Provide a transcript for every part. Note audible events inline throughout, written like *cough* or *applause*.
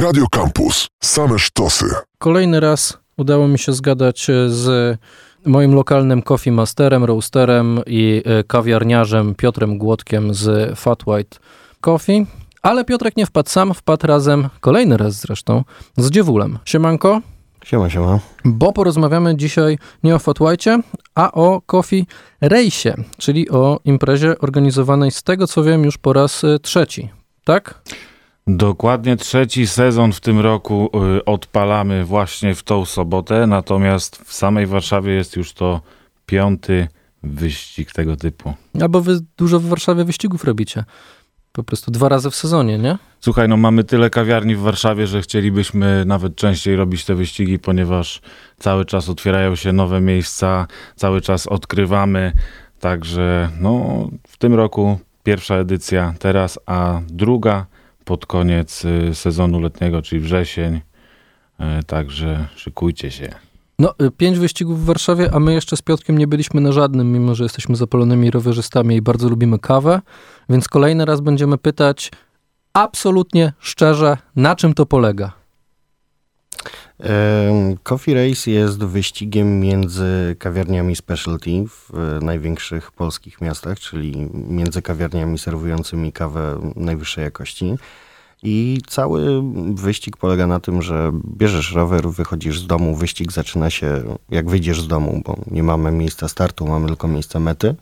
Radio Campus. Same sztosy. Kolejny raz udało mi się zgadać e, z moim lokalnym coffee masterem, roasterem i e, kawiarniarzem Piotrem Głodkiem z Fat White Coffee. Ale Piotrek nie wpadł sam, wpadł razem, kolejny raz zresztą, z Dziewulem. Siemanko. Siema, siema. Bo porozmawiamy dzisiaj nie o Fat White, a o Coffee Race, czyli o imprezie organizowanej z tego co wiem już po raz e, trzeci, tak? Dokładnie trzeci sezon w tym roku y, odpalamy właśnie w tą sobotę, natomiast w samej Warszawie jest już to piąty wyścig tego typu. Albo wy dużo w Warszawie wyścigów robicie. Po prostu dwa razy w sezonie, nie? Słuchaj, no mamy tyle kawiarni w Warszawie, że chcielibyśmy nawet częściej robić te wyścigi, ponieważ cały czas otwierają się nowe miejsca, cały czas odkrywamy. Także no, w tym roku pierwsza edycja teraz, a druga pod koniec y, sezonu letniego, czyli wrzesień. Y, Także szykujcie się. No, y, pięć wyścigów w Warszawie, a my jeszcze z Piotrkiem nie byliśmy na żadnym, mimo że jesteśmy zapalonymi rowerzystami i bardzo lubimy kawę, więc kolejny raz będziemy pytać absolutnie szczerze, na czym to polega. Coffee Race jest wyścigiem między kawiarniami specialty w e, największych polskich miastach, czyli między kawiarniami serwującymi kawę najwyższej jakości. I cały wyścig polega na tym, że bierzesz rower, wychodzisz z domu, wyścig zaczyna się jak wyjdziesz z domu, bo nie mamy miejsca startu, mamy tylko miejsce mety.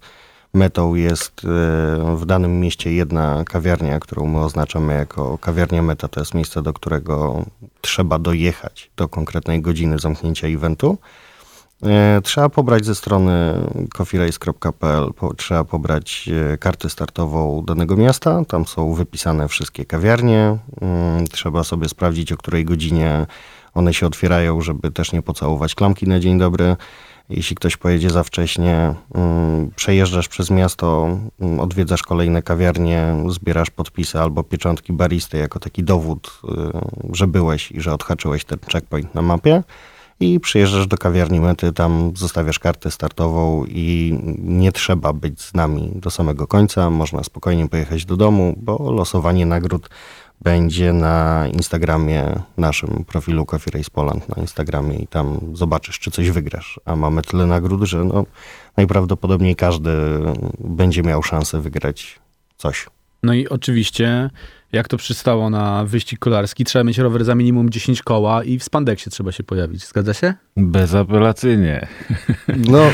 Metą jest e, w danym mieście jedna kawiarnia, którą my oznaczamy jako kawiarnia meta. To jest miejsce, do którego trzeba dojechać do konkretnej godziny zamknięcia eventu. E, Trzeba pobrać ze strony coffeerace.pl, trzeba pobrać e, kartę startową danego miasta. Tam są wypisane wszystkie kawiarnie. Mm, Trzeba sobie sprawdzić, o której godzinie one się otwierają, żeby też nie pocałować klamki na dzień dobry. Jeśli ktoś pojedzie za wcześnie, mm, przejeżdżasz przez miasto, mm, odwiedzasz kolejne kawiarnie, zbierasz podpisy albo pieczątki baristy jako taki dowód, y, że byłeś i że odhaczyłeś ten checkpoint na mapie i przyjeżdżasz do kawiarni mety, tam zostawiasz kartę startową i nie trzeba być z nami do samego końca. Można spokojnie pojechać do domu, bo losowanie nagród będzie na Instagramie, naszym profilu Coffee Race Poland na Instagramie i tam zobaczysz, czy coś wygrasz. A mamy tyle nagród, że no, najprawdopodobniej każdy będzie miał szansę wygrać coś. No i oczywiście, jak to przystało na wyścig kolarski, trzeba mieć rower za minimum 10 koła i w spandeksie trzeba się pojawić. Zgadza się? Bezapelacyjnie. No, *laughs*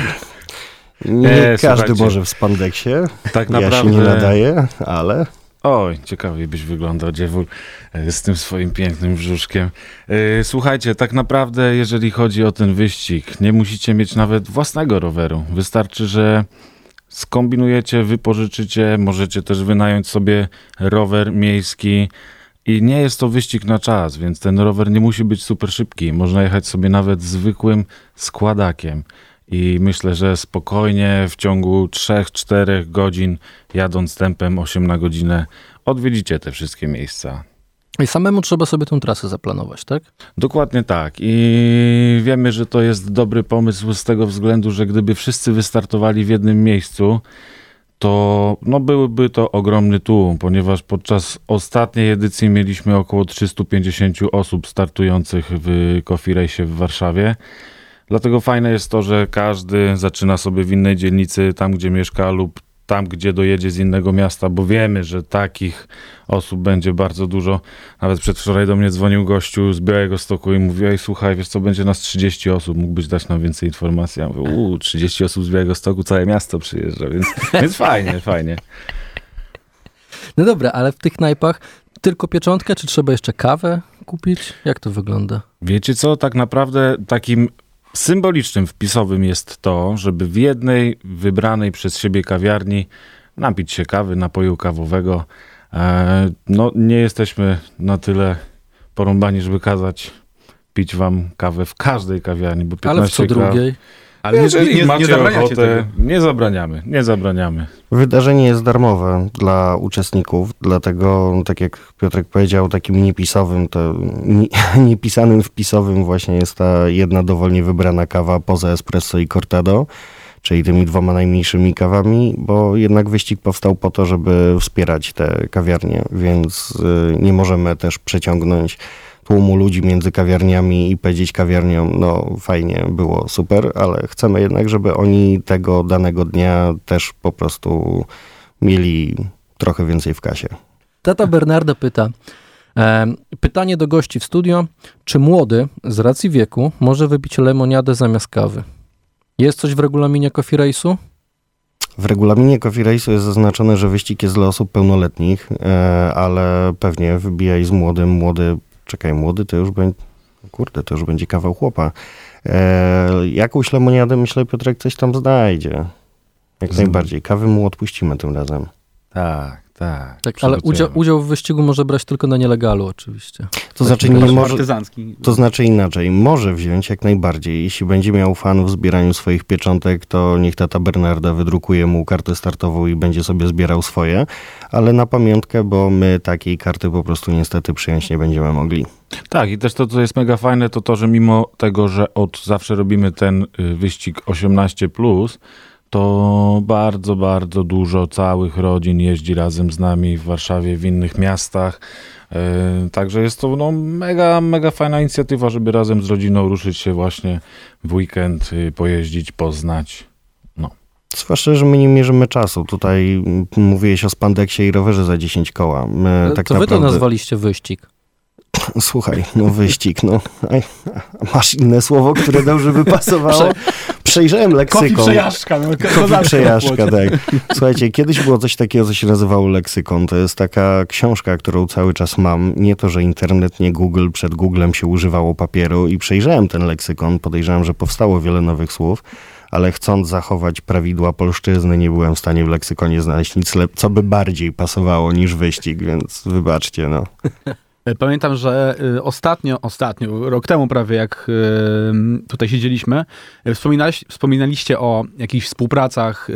nie Nie, każdy może w spandeksie. Tak Ja się naprawdę. nie nadaję, ale Oj, ciekawie byś wyglądał, dziewul, e, z tym swoim pięknym brzuszkiem. E, Słuchajcie, tak naprawdę, jeżeli chodzi o ten wyścig, nie musicie mieć nawet własnego roweru. Wystarczy, że skombinujecie, wypożyczycie, możecie też wynająć sobie rower miejski. I nie jest to wyścig na czas, więc ten rower nie musi być super szybki. Można jechać sobie nawet zwykłym składakiem. I myślę, że spokojnie w ciągu 3-4 godzin, jadąc tempem 8 na godzinę, odwiedzicie te wszystkie miejsca. I samemu trzeba sobie tę trasę zaplanować, tak? Dokładnie tak. I wiemy, że to jest dobry pomysł z tego względu, że gdyby wszyscy wystartowali w jednym miejscu, to no byłby to ogromny tłum, ponieważ podczas ostatniej edycji mieliśmy około 350 osób startujących w Coffee Race w Warszawie. Dlatego fajne jest to, że każdy zaczyna sobie w innej dzielnicy, tam gdzie mieszka lub tam, gdzie dojedzie z innego miasta, bo wiemy, że takich osób będzie bardzo dużo. Nawet przedwczoraj do mnie dzwonił gościu z Białego Stoku i mówił, ej słuchaj, wiesz co, będzie nas 30 osób, mógłbyś dać nam więcej informacji. Ja mówię, uuu, 30 osób z Białego Stoku, całe miasto przyjeżdża, więc, *laughs* więc fajnie, fajnie. No dobra, ale w tych knajpach tylko pieczątkę, czy trzeba jeszcze kawę kupić? Jak to wygląda? Wiecie co, tak naprawdę takim symbolicznym wpisowym jest to, żeby w jednej wybranej przez siebie kawiarni napić się kawy, napoju kawowego. E, no nie jesteśmy na tyle porąbani, żeby kazać pić wam kawę w każdej kawiarni, bo 15 Ale w co kaw- drugiej? Ale Jeżeli macie zabraniacie ochotę, tego. nie zabraniamy, nie zabraniamy. Wydarzenie jest darmowe dla uczestników, dlatego, tak jak Piotrek powiedział, takim niepisowym, to nie- *laughs* niepisanym wpisowym właśnie jest ta jedna dowolnie wybrana kawa poza espresso i cortado, czyli tymi dwoma najmniejszymi kawami, bo jednak wyścig powstał po to, żeby wspierać te kawiarnie, więc y, nie możemy też przeciągnąć tłumu ludzi między kawiarniami i powiedzieć kawiarniom, no fajnie, było super, ale chcemy jednak, żeby oni tego danego dnia też po prostu mieli trochę więcej w kasie. Tata Bernarda pyta, pytanie do gości w studio, czy młody z racji wieku może wypić lemoniadę zamiast kawy? Jest coś w regulaminie Coffee Race'u? W regulaminie Coffee Race'u jest zaznaczone, że wyścig jest dla osób pełnoletnich, e, ale pewnie wybijaj z młodym, młody, czekaj, młody to już będzie, kurde, to już będzie kawał chłopa. E, jakąś lemoniadę, myślę, Piotrek coś tam znajdzie. Jak najbardziej. Kawy mu odpuścimy tym razem. Tak, tak. Tak, ale udział, udział w wyścigu może brać tylko na nielegalu oczywiście. To znaczy nie może, partyzancki. to znaczy inaczej. Może wziąć jak najbardziej. Jeśli będzie miał fan w zbieraniu swoich pieczątek, to niech tata Bernarda wydrukuje mu kartę startową i będzie sobie zbierał swoje. Ale na pamiątkę, bo my takiej karty po prostu niestety przyjąć nie będziemy mogli. Tak, i też to, co jest mega fajne, to to, że mimo tego, że od zawsze robimy ten y, wyścig 18, to bardzo, bardzo dużo całych rodzin jeździ razem z nami w Warszawie, w innych miastach. Y, Także jest to no, mega, mega fajna inicjatywa, żeby razem z rodziną ruszyć się właśnie w weekend, y, pojeździć, poznać. Zwłaszcza, że my nie mierzymy czasu. Tutaj mówiłeś o spandeksie i rowerze za 10 koła. My tak to wy naprawdę... to nazwaliście wyścig. Słuchaj, no wyścig, no. Masz inne słowo, które dobrze by *laughs* pasowało? Przejrzałem Kofi leksykon. przejażdżka. No, Kofi przejażdżka, tak. Słuchajcie, kiedyś było coś takiego, co się nazywało leksykon. To jest taka książka, którą cały czas mam. Nie to, że internet, nie Google. Przed Googlem się używało papieru i przejrzałem ten leksykon. Podejrzewam, że powstało wiele nowych słów, ale chcąc zachować prawidła polszczyzny, nie byłem w stanie w leksykonie znaleźć nic, co by bardziej pasowało niż wyścig, więc wybaczcie, no. Pamiętam, że y, ostatnio, ostatnio, rok temu prawie, jak y, tutaj siedzieliśmy, wspominaliście, o jakichś współpracach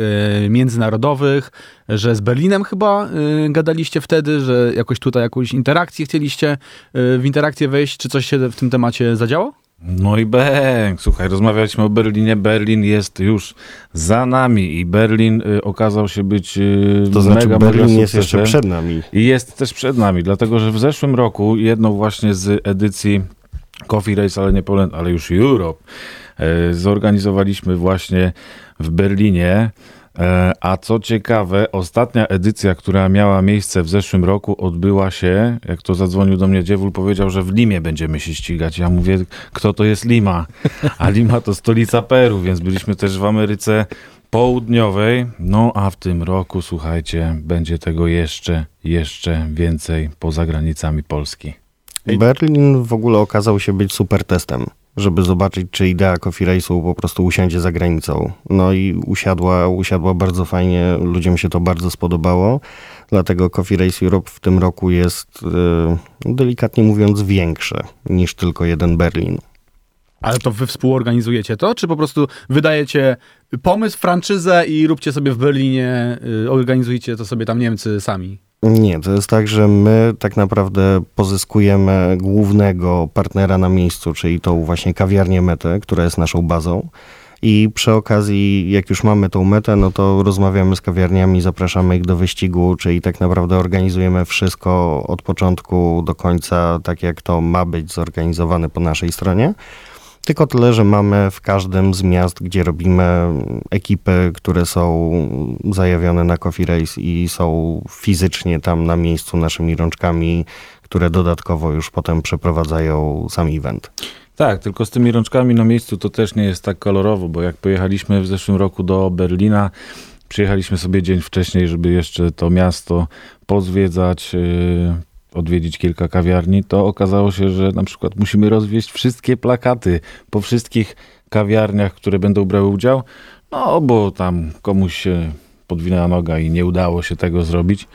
międzynarodowych, że z Berlinem chyba gadaliście wtedy, że jakoś tutaj jakąś interakcję chcieliście w interakcję wejść. Czy coś się w tym temacie zadziało? No i bęk, słuchaj, rozmawialiśmy o Berlinie. Berlin jest już za nami i Berlin y, okazał się być y, To znaczy mega, Berlin mega jest jeszcze przed nami. I jest też przed nami, dlatego że w zeszłym roku jedną właśnie z edycji Coffee Race, ale nie Poland, ale już Europe, e, zorganizowaliśmy właśnie w Berlinie. E, A co ciekawe, ostatnia edycja, która miała miejsce w zeszłym roku, odbyła się, jak to zadzwonił do mnie dziewul, powiedział, że w Limie będziemy się ścigać. Ja mówię, kto to jest Lima? A Lima to stolica Peru, więc byliśmy też w Ameryce Południowej. No a w tym roku, słuchajcie, będzie tego jeszcze, jeszcze więcej poza granicami Polski. Berlin w ogóle okazał się być super testem, żeby zobaczyć, czy idea Coffee Race'u po prostu usiądzie za granicą. No i usiadła, usiadła bardzo fajnie, ludziom się to bardzo spodobało, dlatego Coffee Race Europe w tym roku jest, yy, delikatnie mówiąc, większe niż tylko jeden Berlin. Ale to wy współorganizujecie to, czy po prostu wydajecie pomysł, franczyzę i róbcie sobie w Berlinie, y, organizujcie to sobie tam Niemcy sami? Nie, to jest tak, że my tak naprawdę pozyskujemy głównego partnera na miejscu, czyli tą właśnie kawiarnię Metę, która jest naszą bazą. I przy okazji, jak już mamy tą metę, no to rozmawiamy z kawiarniami, zapraszamy ich do wyścigu, czyli tak naprawdę organizujemy wszystko od początku do końca, tak jak to ma być zorganizowane po naszej stronie. Tylko tyle, że mamy w każdym z miast, gdzie robimy ekipy, które są zajawione na Coffee Race i są fizycznie tam na miejscu naszymi rączkami, które dodatkowo już potem przeprowadzają sam event. Tak, tylko z tymi rączkami na miejscu to też nie jest tak kolorowo, bo jak pojechaliśmy w zeszłym roku do Berlina, przyjechaliśmy sobie dzień wcześniej, żeby jeszcze to miasto pozwiedzać, yy, odwiedzić kilka kawiarni, to okazało się, że na przykład musimy rozwieść wszystkie plakaty po wszystkich kawiarniach, które będą brały udział, no bo tam komuś się podwinęła noga i nie udało się tego zrobić.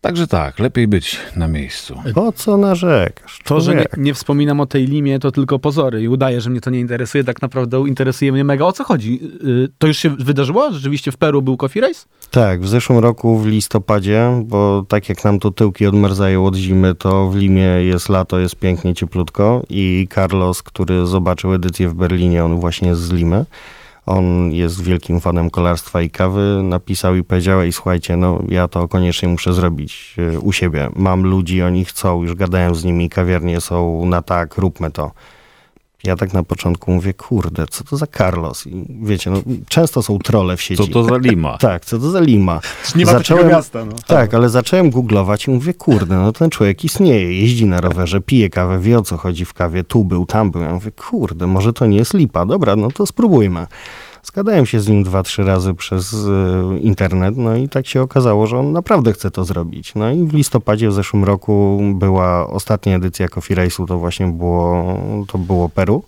Także tak, lepiej być na miejscu. Po co narzekasz? To, że nie, nie wspominam o tej limie, to tylko pozory i udaję, że mnie to nie interesuje. Tak naprawdę interesuje mnie mega. O co chodzi? Y, To już się wydarzyło? Rzeczywiście w Peru był Coffee Race? Tak, w zeszłym roku w listopadzie, bo tak jak nam tu tyłki odmerzają od zimy, to w Limie jest lato, jest pięknie, cieplutko i Carlos, który zobaczył edycję w Berlinie, on właśnie jest z Limy, On jest wielkim fanem kolarstwa i kawy. Napisał i powiedział, i słuchajcie, no ja to koniecznie muszę zrobić e, u siebie. Mam ludzi, oni chcą, już gadałem z nimi, kawiarnie są na tak, róbmy to. Ja tak na początku mówię, kurde, co to za Carlos? I wiecie, no, często są trole w sieci. Co to za lima? Tak, co to za Lima? Nie ma takiego miasta, no. Tak, ale zacząłem googlować i mówię, kurde, no ten człowiek istnieje, jeździ na rowerze, pije kawę, wie o co chodzi w kawie, tu był, tam był. Ja mówię, kurde, może to nie jest lipa. Dobra, no to spróbujmy. Zgadałem się z nim dwa, trzy razy przez y, internet, no i tak się okazało, że on naprawdę chce to zrobić. No i w listopadzie w zeszłym roku była ostatnia edycja Coffee Race'u, to właśnie było, to było Peru.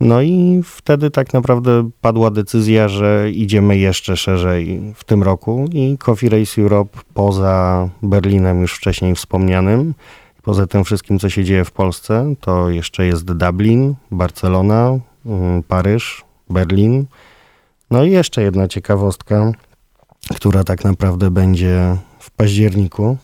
No i wtedy tak naprawdę padła decyzja, że idziemy jeszcze szerzej w tym roku i Coffee Race Europe poza Berlinem już wcześniej wspomnianym, poza tym wszystkim, co się dzieje w Polsce, to jeszcze jest Dublin, Barcelona, mm, Paryż, Berlin. No i jeszcze jedna ciekawostka, która tak naprawdę będzie w październiku.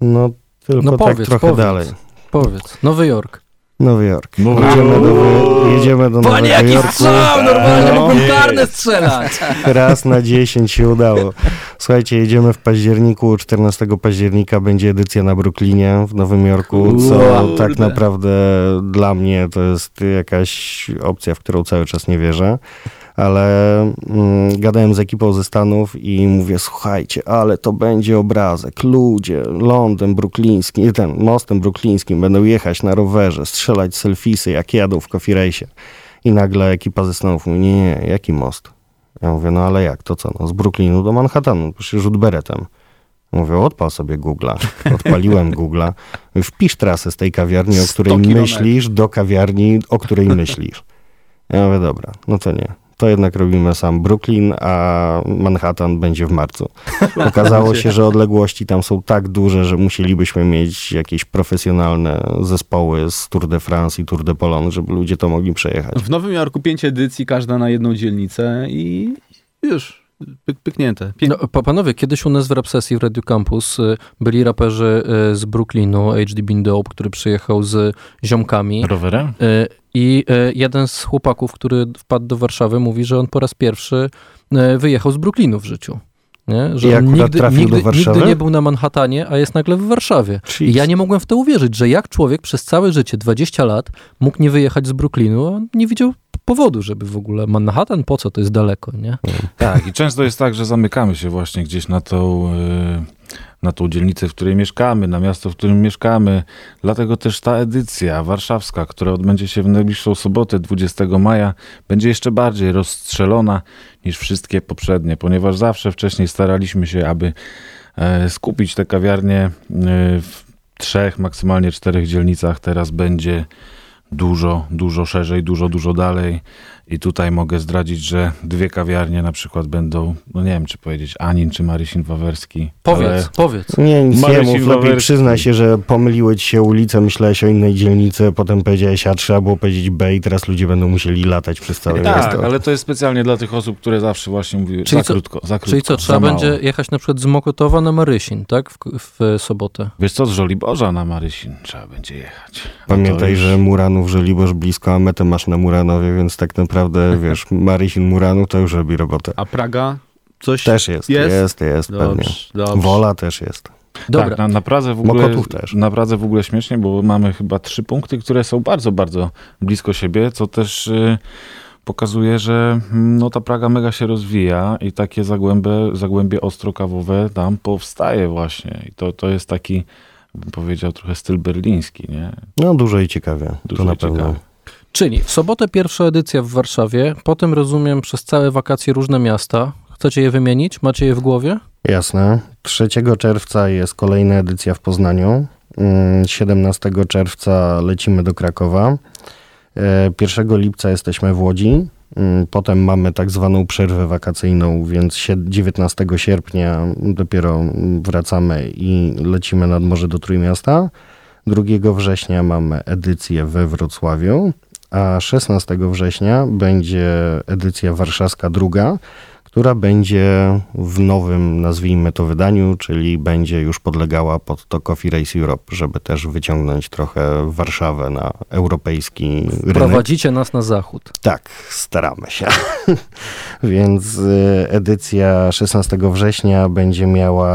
No tylko No tak powiedz, trochę powiedz. dalej. Powiedz, Nowy Jork. Nowy Jork. Nowy jedziemy, do, jedziemy do Panie, Nowego jaki Jorku. strzał! Normalnie No. mógłbym karne strzelać. *laughs* Raz na 10 się udało. Słuchajcie, jedziemy w październiku. 14 października będzie edycja na Brooklynie w Nowym Jorku, co Kurde. tak naprawdę dla mnie to jest jakaś opcja, w którą cały czas nie wierzę. Ale mm, gadałem z ekipą ze Stanów i mówię, słuchajcie, ale to będzie obrazek. Ludzie, lądem bruklińskim, ten mostem bruklińskim będą jechać na rowerze, strzelać selfisy, jak jadą w Coffee Race'ie. I nagle ekipa ze Stanów mówi, nie, nie, jaki most? Ja mówię, no ale jak, to co, no z Brooklynu do Manhattanu, przecież rzut beretem. Mówię, odpal sobie Google'a. Odpaliłem *laughs* Google'a. Wpisz trasę z tej kawiarni, o 100 której myślisz, do kawiarni, o której myślisz. Ja mówię, dobra, no to nie. To jednak robimy sam Brooklyn, a Manhattan będzie w marcu. *laughs* Okazało się, że odległości tam są tak duże, że musielibyśmy mieć jakieś profesjonalne zespoły z Tour de France i Tour de Pologne, żeby ludzie to mogli przejechać. W Nowym Jorku pięć edycji, każda na jedną dzielnicę i już, pyk, pyknięte. Pię- No, pa- panowie, kiedyś u nas w Rapsesji w Radio Campus y, byli raperzy y, z Brooklynu, HD Bean Dope, który przyjechał z ziomkami. Rowerem? I y, jeden z chłopaków, który wpadł do Warszawy, mówi, że on po raz pierwszy y, wyjechał z Brooklynu w życiu. Nie? Że I on nigdy, nigdy, nigdy nie był na Manhattanie, a jest nagle w Warszawie. I ja nie mogłem w to uwierzyć, że jak człowiek przez całe życie, 20 lat, mógł nie wyjechać z Brooklynu, a nie widział powodu, żeby w ogóle Manhattan, po co, to jest daleko, nie? Tak, i często jest tak, że zamykamy się właśnie gdzieś na tą, e, na tą dzielnicę, w której mieszkamy, na miasto, w którym mieszkamy. Dlatego też ta edycja warszawska, która odbędzie się w najbliższą sobotę, 20 maja, będzie jeszcze bardziej rozstrzelona niż wszystkie poprzednie, ponieważ zawsze wcześniej staraliśmy się, aby e, skupić te kawiarnie e, w trzech, maksymalnie czterech dzielnicach. Teraz będzie dużo, dużo szerzej, dużo, dużo dalej. I tutaj mogę zdradzić, że dwie kawiarnie na przykład będą, no nie wiem czy powiedzieć Anin czy Marysin Wawerski. Powiedz, ale powiedz. Nie, nic nie Marcin mów, lepiej Wawerski. przyznaj się, że pomyliły ci się ulice, myślałeś o innej dzielnicy, potem powiedziałeś A, trzeba było powiedzieć B i teraz ludzie będą musieli latać przez całe Tak, miasto. ale to jest specjalnie dla tych osób, które zawsze właśnie mówiły Czyli za co- krótko, za krótko, Czyli co, trzeba mało. będzie jechać na przykład z Mokotowa na Marysin, tak? W, w sobotę. Wiesz co, z Żoliborza na Marysin trzeba będzie jechać. A Pamiętaj, już- że Muranów, Żoliborz blisko, a metę masz na Muranowie, więc tak naprawdę, *laughs* wiesz, Marysin Muranów to już robi robotę. A Praga? Coś Też jest, Jest? jest, jest, pewnie. Dobrze, dobrze. Wola też jest. Dobra, Tak, na, na Pradze w ogóle Mokotów też. na Pradze w ogóle śmiesznie, bo mamy chyba trzy punkty, które są bardzo, bardzo blisko siebie, co też y, pokazuje, że mm, no, ta Praga mega się rozwija i takie zagłębie, zagłębie ostrokawowe tam powstaje właśnie. I to, to jest taki, bym powiedział, trochę styl berliński, nie? No dużo i ciekawie, Dużo to na pewno. ciekawie. Czyli w sobotę pierwsza edycja w Warszawie, potem rozumiem przez całe wakacje różne miasta. Chcecie je wymienić? Macie je w głowie? Jasne. 3 czerwca jest kolejna edycja w Poznaniu. Mm, 17 czerwca lecimy do Krakowa. E, 1 lipca jesteśmy w Łodzi. Mm, Potem mamy tak zwaną przerwę wakacyjną, więc sie- 19 sierpnia dopiero wracamy i lecimy nad morze do Trójmiasta. 2 września mamy edycję we Wrocławiu, a 16 września będzie edycja warszawska druga, która będzie w nowym, nazwijmy to, wydaniu, czyli będzie już podlegała pod to Coffee Race Europe, żeby też wyciągnąć trochę Warszawę na europejski rynek. Prowadzicie nas na zachód. Tak, staramy się. *laughs* Więc y, edycja 16 września będzie miała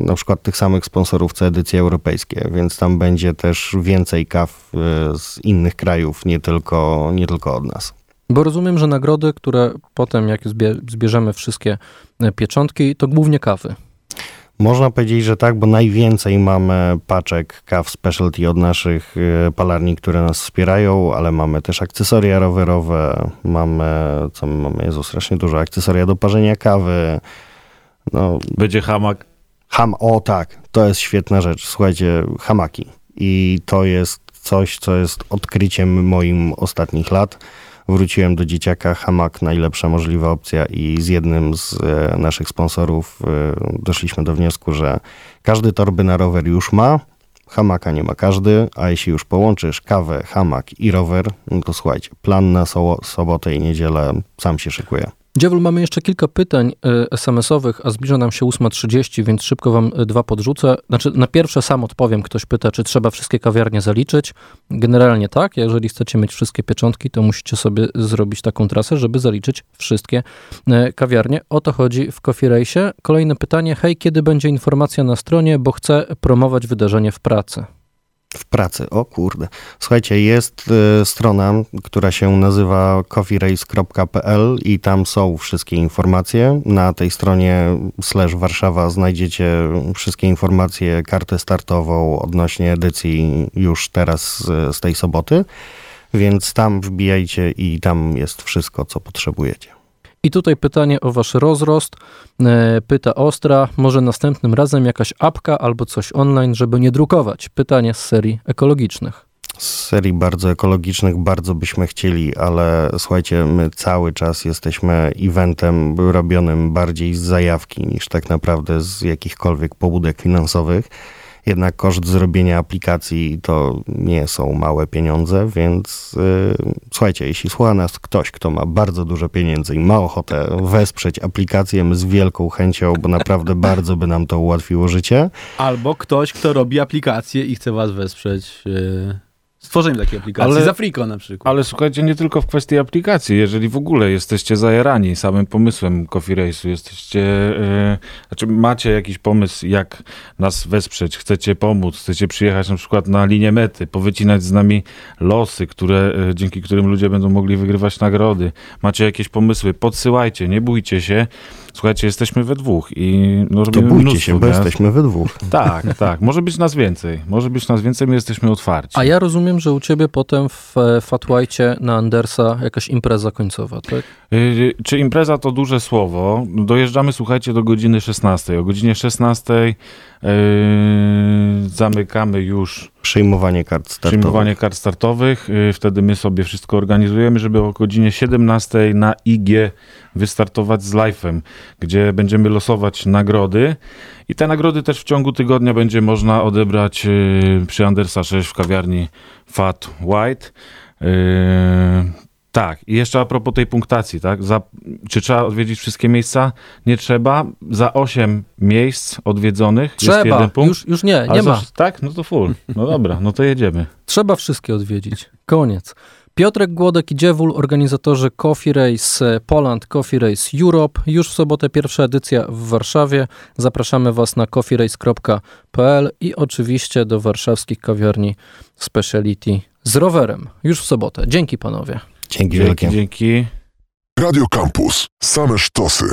na przykład tych samych sponsorów co edycje europejskie, więc tam będzie też więcej kaw y, z innych krajów, nie tylko, nie tylko od nas. Bo rozumiem, że nagrody, które potem, jak zbie, zbierzemy wszystkie e, pieczątki, to głównie kawy. Można powiedzieć, że tak, bo najwięcej mamy paczek kaw specialty od naszych y, palarni, które nas wspierają, ale mamy też akcesoria rowerowe, mamy, co my mamy, Jezu, strasznie dużo, akcesoria do parzenia kawy, no, Będzie hamak. Ham, o tak, to jest świetna rzecz. Słuchajcie, hamaki. I to jest coś, co jest odkryciem moim ostatnich lat. Wróciłem do dzieciaka, hamak najlepsza możliwa opcja i z jednym z e, naszych sponsorów e, doszliśmy do wniosku, że każdy torby na rower już ma, hamaka nie ma każdy, a jeśli już połączysz kawę, hamak i rower, no to słuchajcie, plan na so sobotę i niedzielę sam się szykuje. Dziewul, mamy jeszcze kilka pytań e, SMS-owych, a zbliża nam się 8.30, więc szybko wam e, dwa podrzucę. Znaczy, na pierwsze sam odpowiem. Ktoś pyta, czy trzeba wszystkie kawiarnie zaliczyć. Generalnie tak. Jeżeli chcecie mieć wszystkie pieczątki, to musicie sobie zrobić taką trasę, żeby zaliczyć wszystkie e, kawiarnie. O to chodzi w Coffee Race. Kolejne pytanie. Hej, kiedy będzie informacja na stronie, bo chcę promować wydarzenie w pracy? W pracy, o kurde. Słuchajcie, jest y, strona, która się nazywa coffeerace.pl i tam są wszystkie informacje. Na tej stronie slash Warszawa znajdziecie wszystkie informacje, kartę startową odnośnie edycji już teraz z, z tej soboty. Więc tam wbijajcie i tam jest wszystko, co potrzebujecie. I tutaj pytanie o wasz rozrost. E, Pyta Ostra, może następnym razem jakaś apka albo coś online, żeby nie drukować. Pytanie z serii ekologicznych. z serii bardzo ekologicznych bardzo byśmy chcieli, ale słuchajcie, my cały czas jesteśmy eventem robionym bardziej z zajawki niż tak naprawdę z jakichkolwiek pobudek finansowych. Jednak koszt zrobienia aplikacji to nie są małe pieniądze, więc yy, słuchajcie, jeśli słucha nas ktoś, kto ma bardzo dużo pieniędzy i ma ochotę wesprzeć aplikację, my z wielką chęcią, bo naprawdę *laughs* bardzo by nam to ułatwiło życie. Albo ktoś, kto robi aplikację i chce was wesprzeć yy, stworzeniem takiej aplikacji. Ale- Z na przykład. Ale słuchajcie, nie tylko w kwestii aplikacji. Jeżeli w ogóle jesteście zajarani samym pomysłem Coffee Race'u, jesteście, e, znaczy macie jakiś pomysł, jak nas wesprzeć, chcecie pomóc, chcecie przyjechać na przykład na linię mety, powycinać z nami losy, które, e, dzięki którym ludzie będą mogli wygrywać nagrody. Macie jakieś pomysły, podsyłajcie, nie bójcie się. Słuchajcie, jesteśmy we dwóch i no, To robimy bójcie mnóstwo się, bo jesteśmy we dwóch. *laughs* Tak, tak. Może być nas więcej. Może być nas więcej, my jesteśmy otwarci. A ja rozumiem, że u ciebie potem w e, Fat White'cie na Andersa jakaś impreza końcowa, tak? Yy, Czy impreza to duże słowo? Dojeżdżamy, słuchajcie, do godziny 16. O godzinie 16 yy, zamykamy już Przyjmowanie kart startowych. przyjmowanie kart startowych. Yy, Wtedy my sobie wszystko organizujemy, żeby o godzinie 17 na IG wystartować z live'em, gdzie będziemy losować nagrody. I te nagrody też w ciągu tygodnia będzie można odebrać yy, przy Andersa 6 w kawiarni Fat White. Tak, i jeszcze a propos tej punktacji, tak? Za, czy trzeba odwiedzić wszystkie miejsca? Nie trzeba. Za 8 miejsc odwiedzonych jest Trzeba, jeden punkt. już, już nie, nie za- ma. Tak? No to full. No dobra, no to jedziemy. *laughs* Trzeba wszystkie odwiedzić. Koniec. Piotrek Głodek i Dziewul, organizatorzy Coffee Race Poland, Coffee Race Europe. Już w sobotę pierwsza edycja w Warszawie. Zapraszamy Was na coffeerace.pl i oczywiście do warszawskich kawiarni Speciality z rowerem. Już w sobotę. Dzięki panowie. Dzięki Dzięki, wielkie. dzięki. Radio Campus. Same sztosy.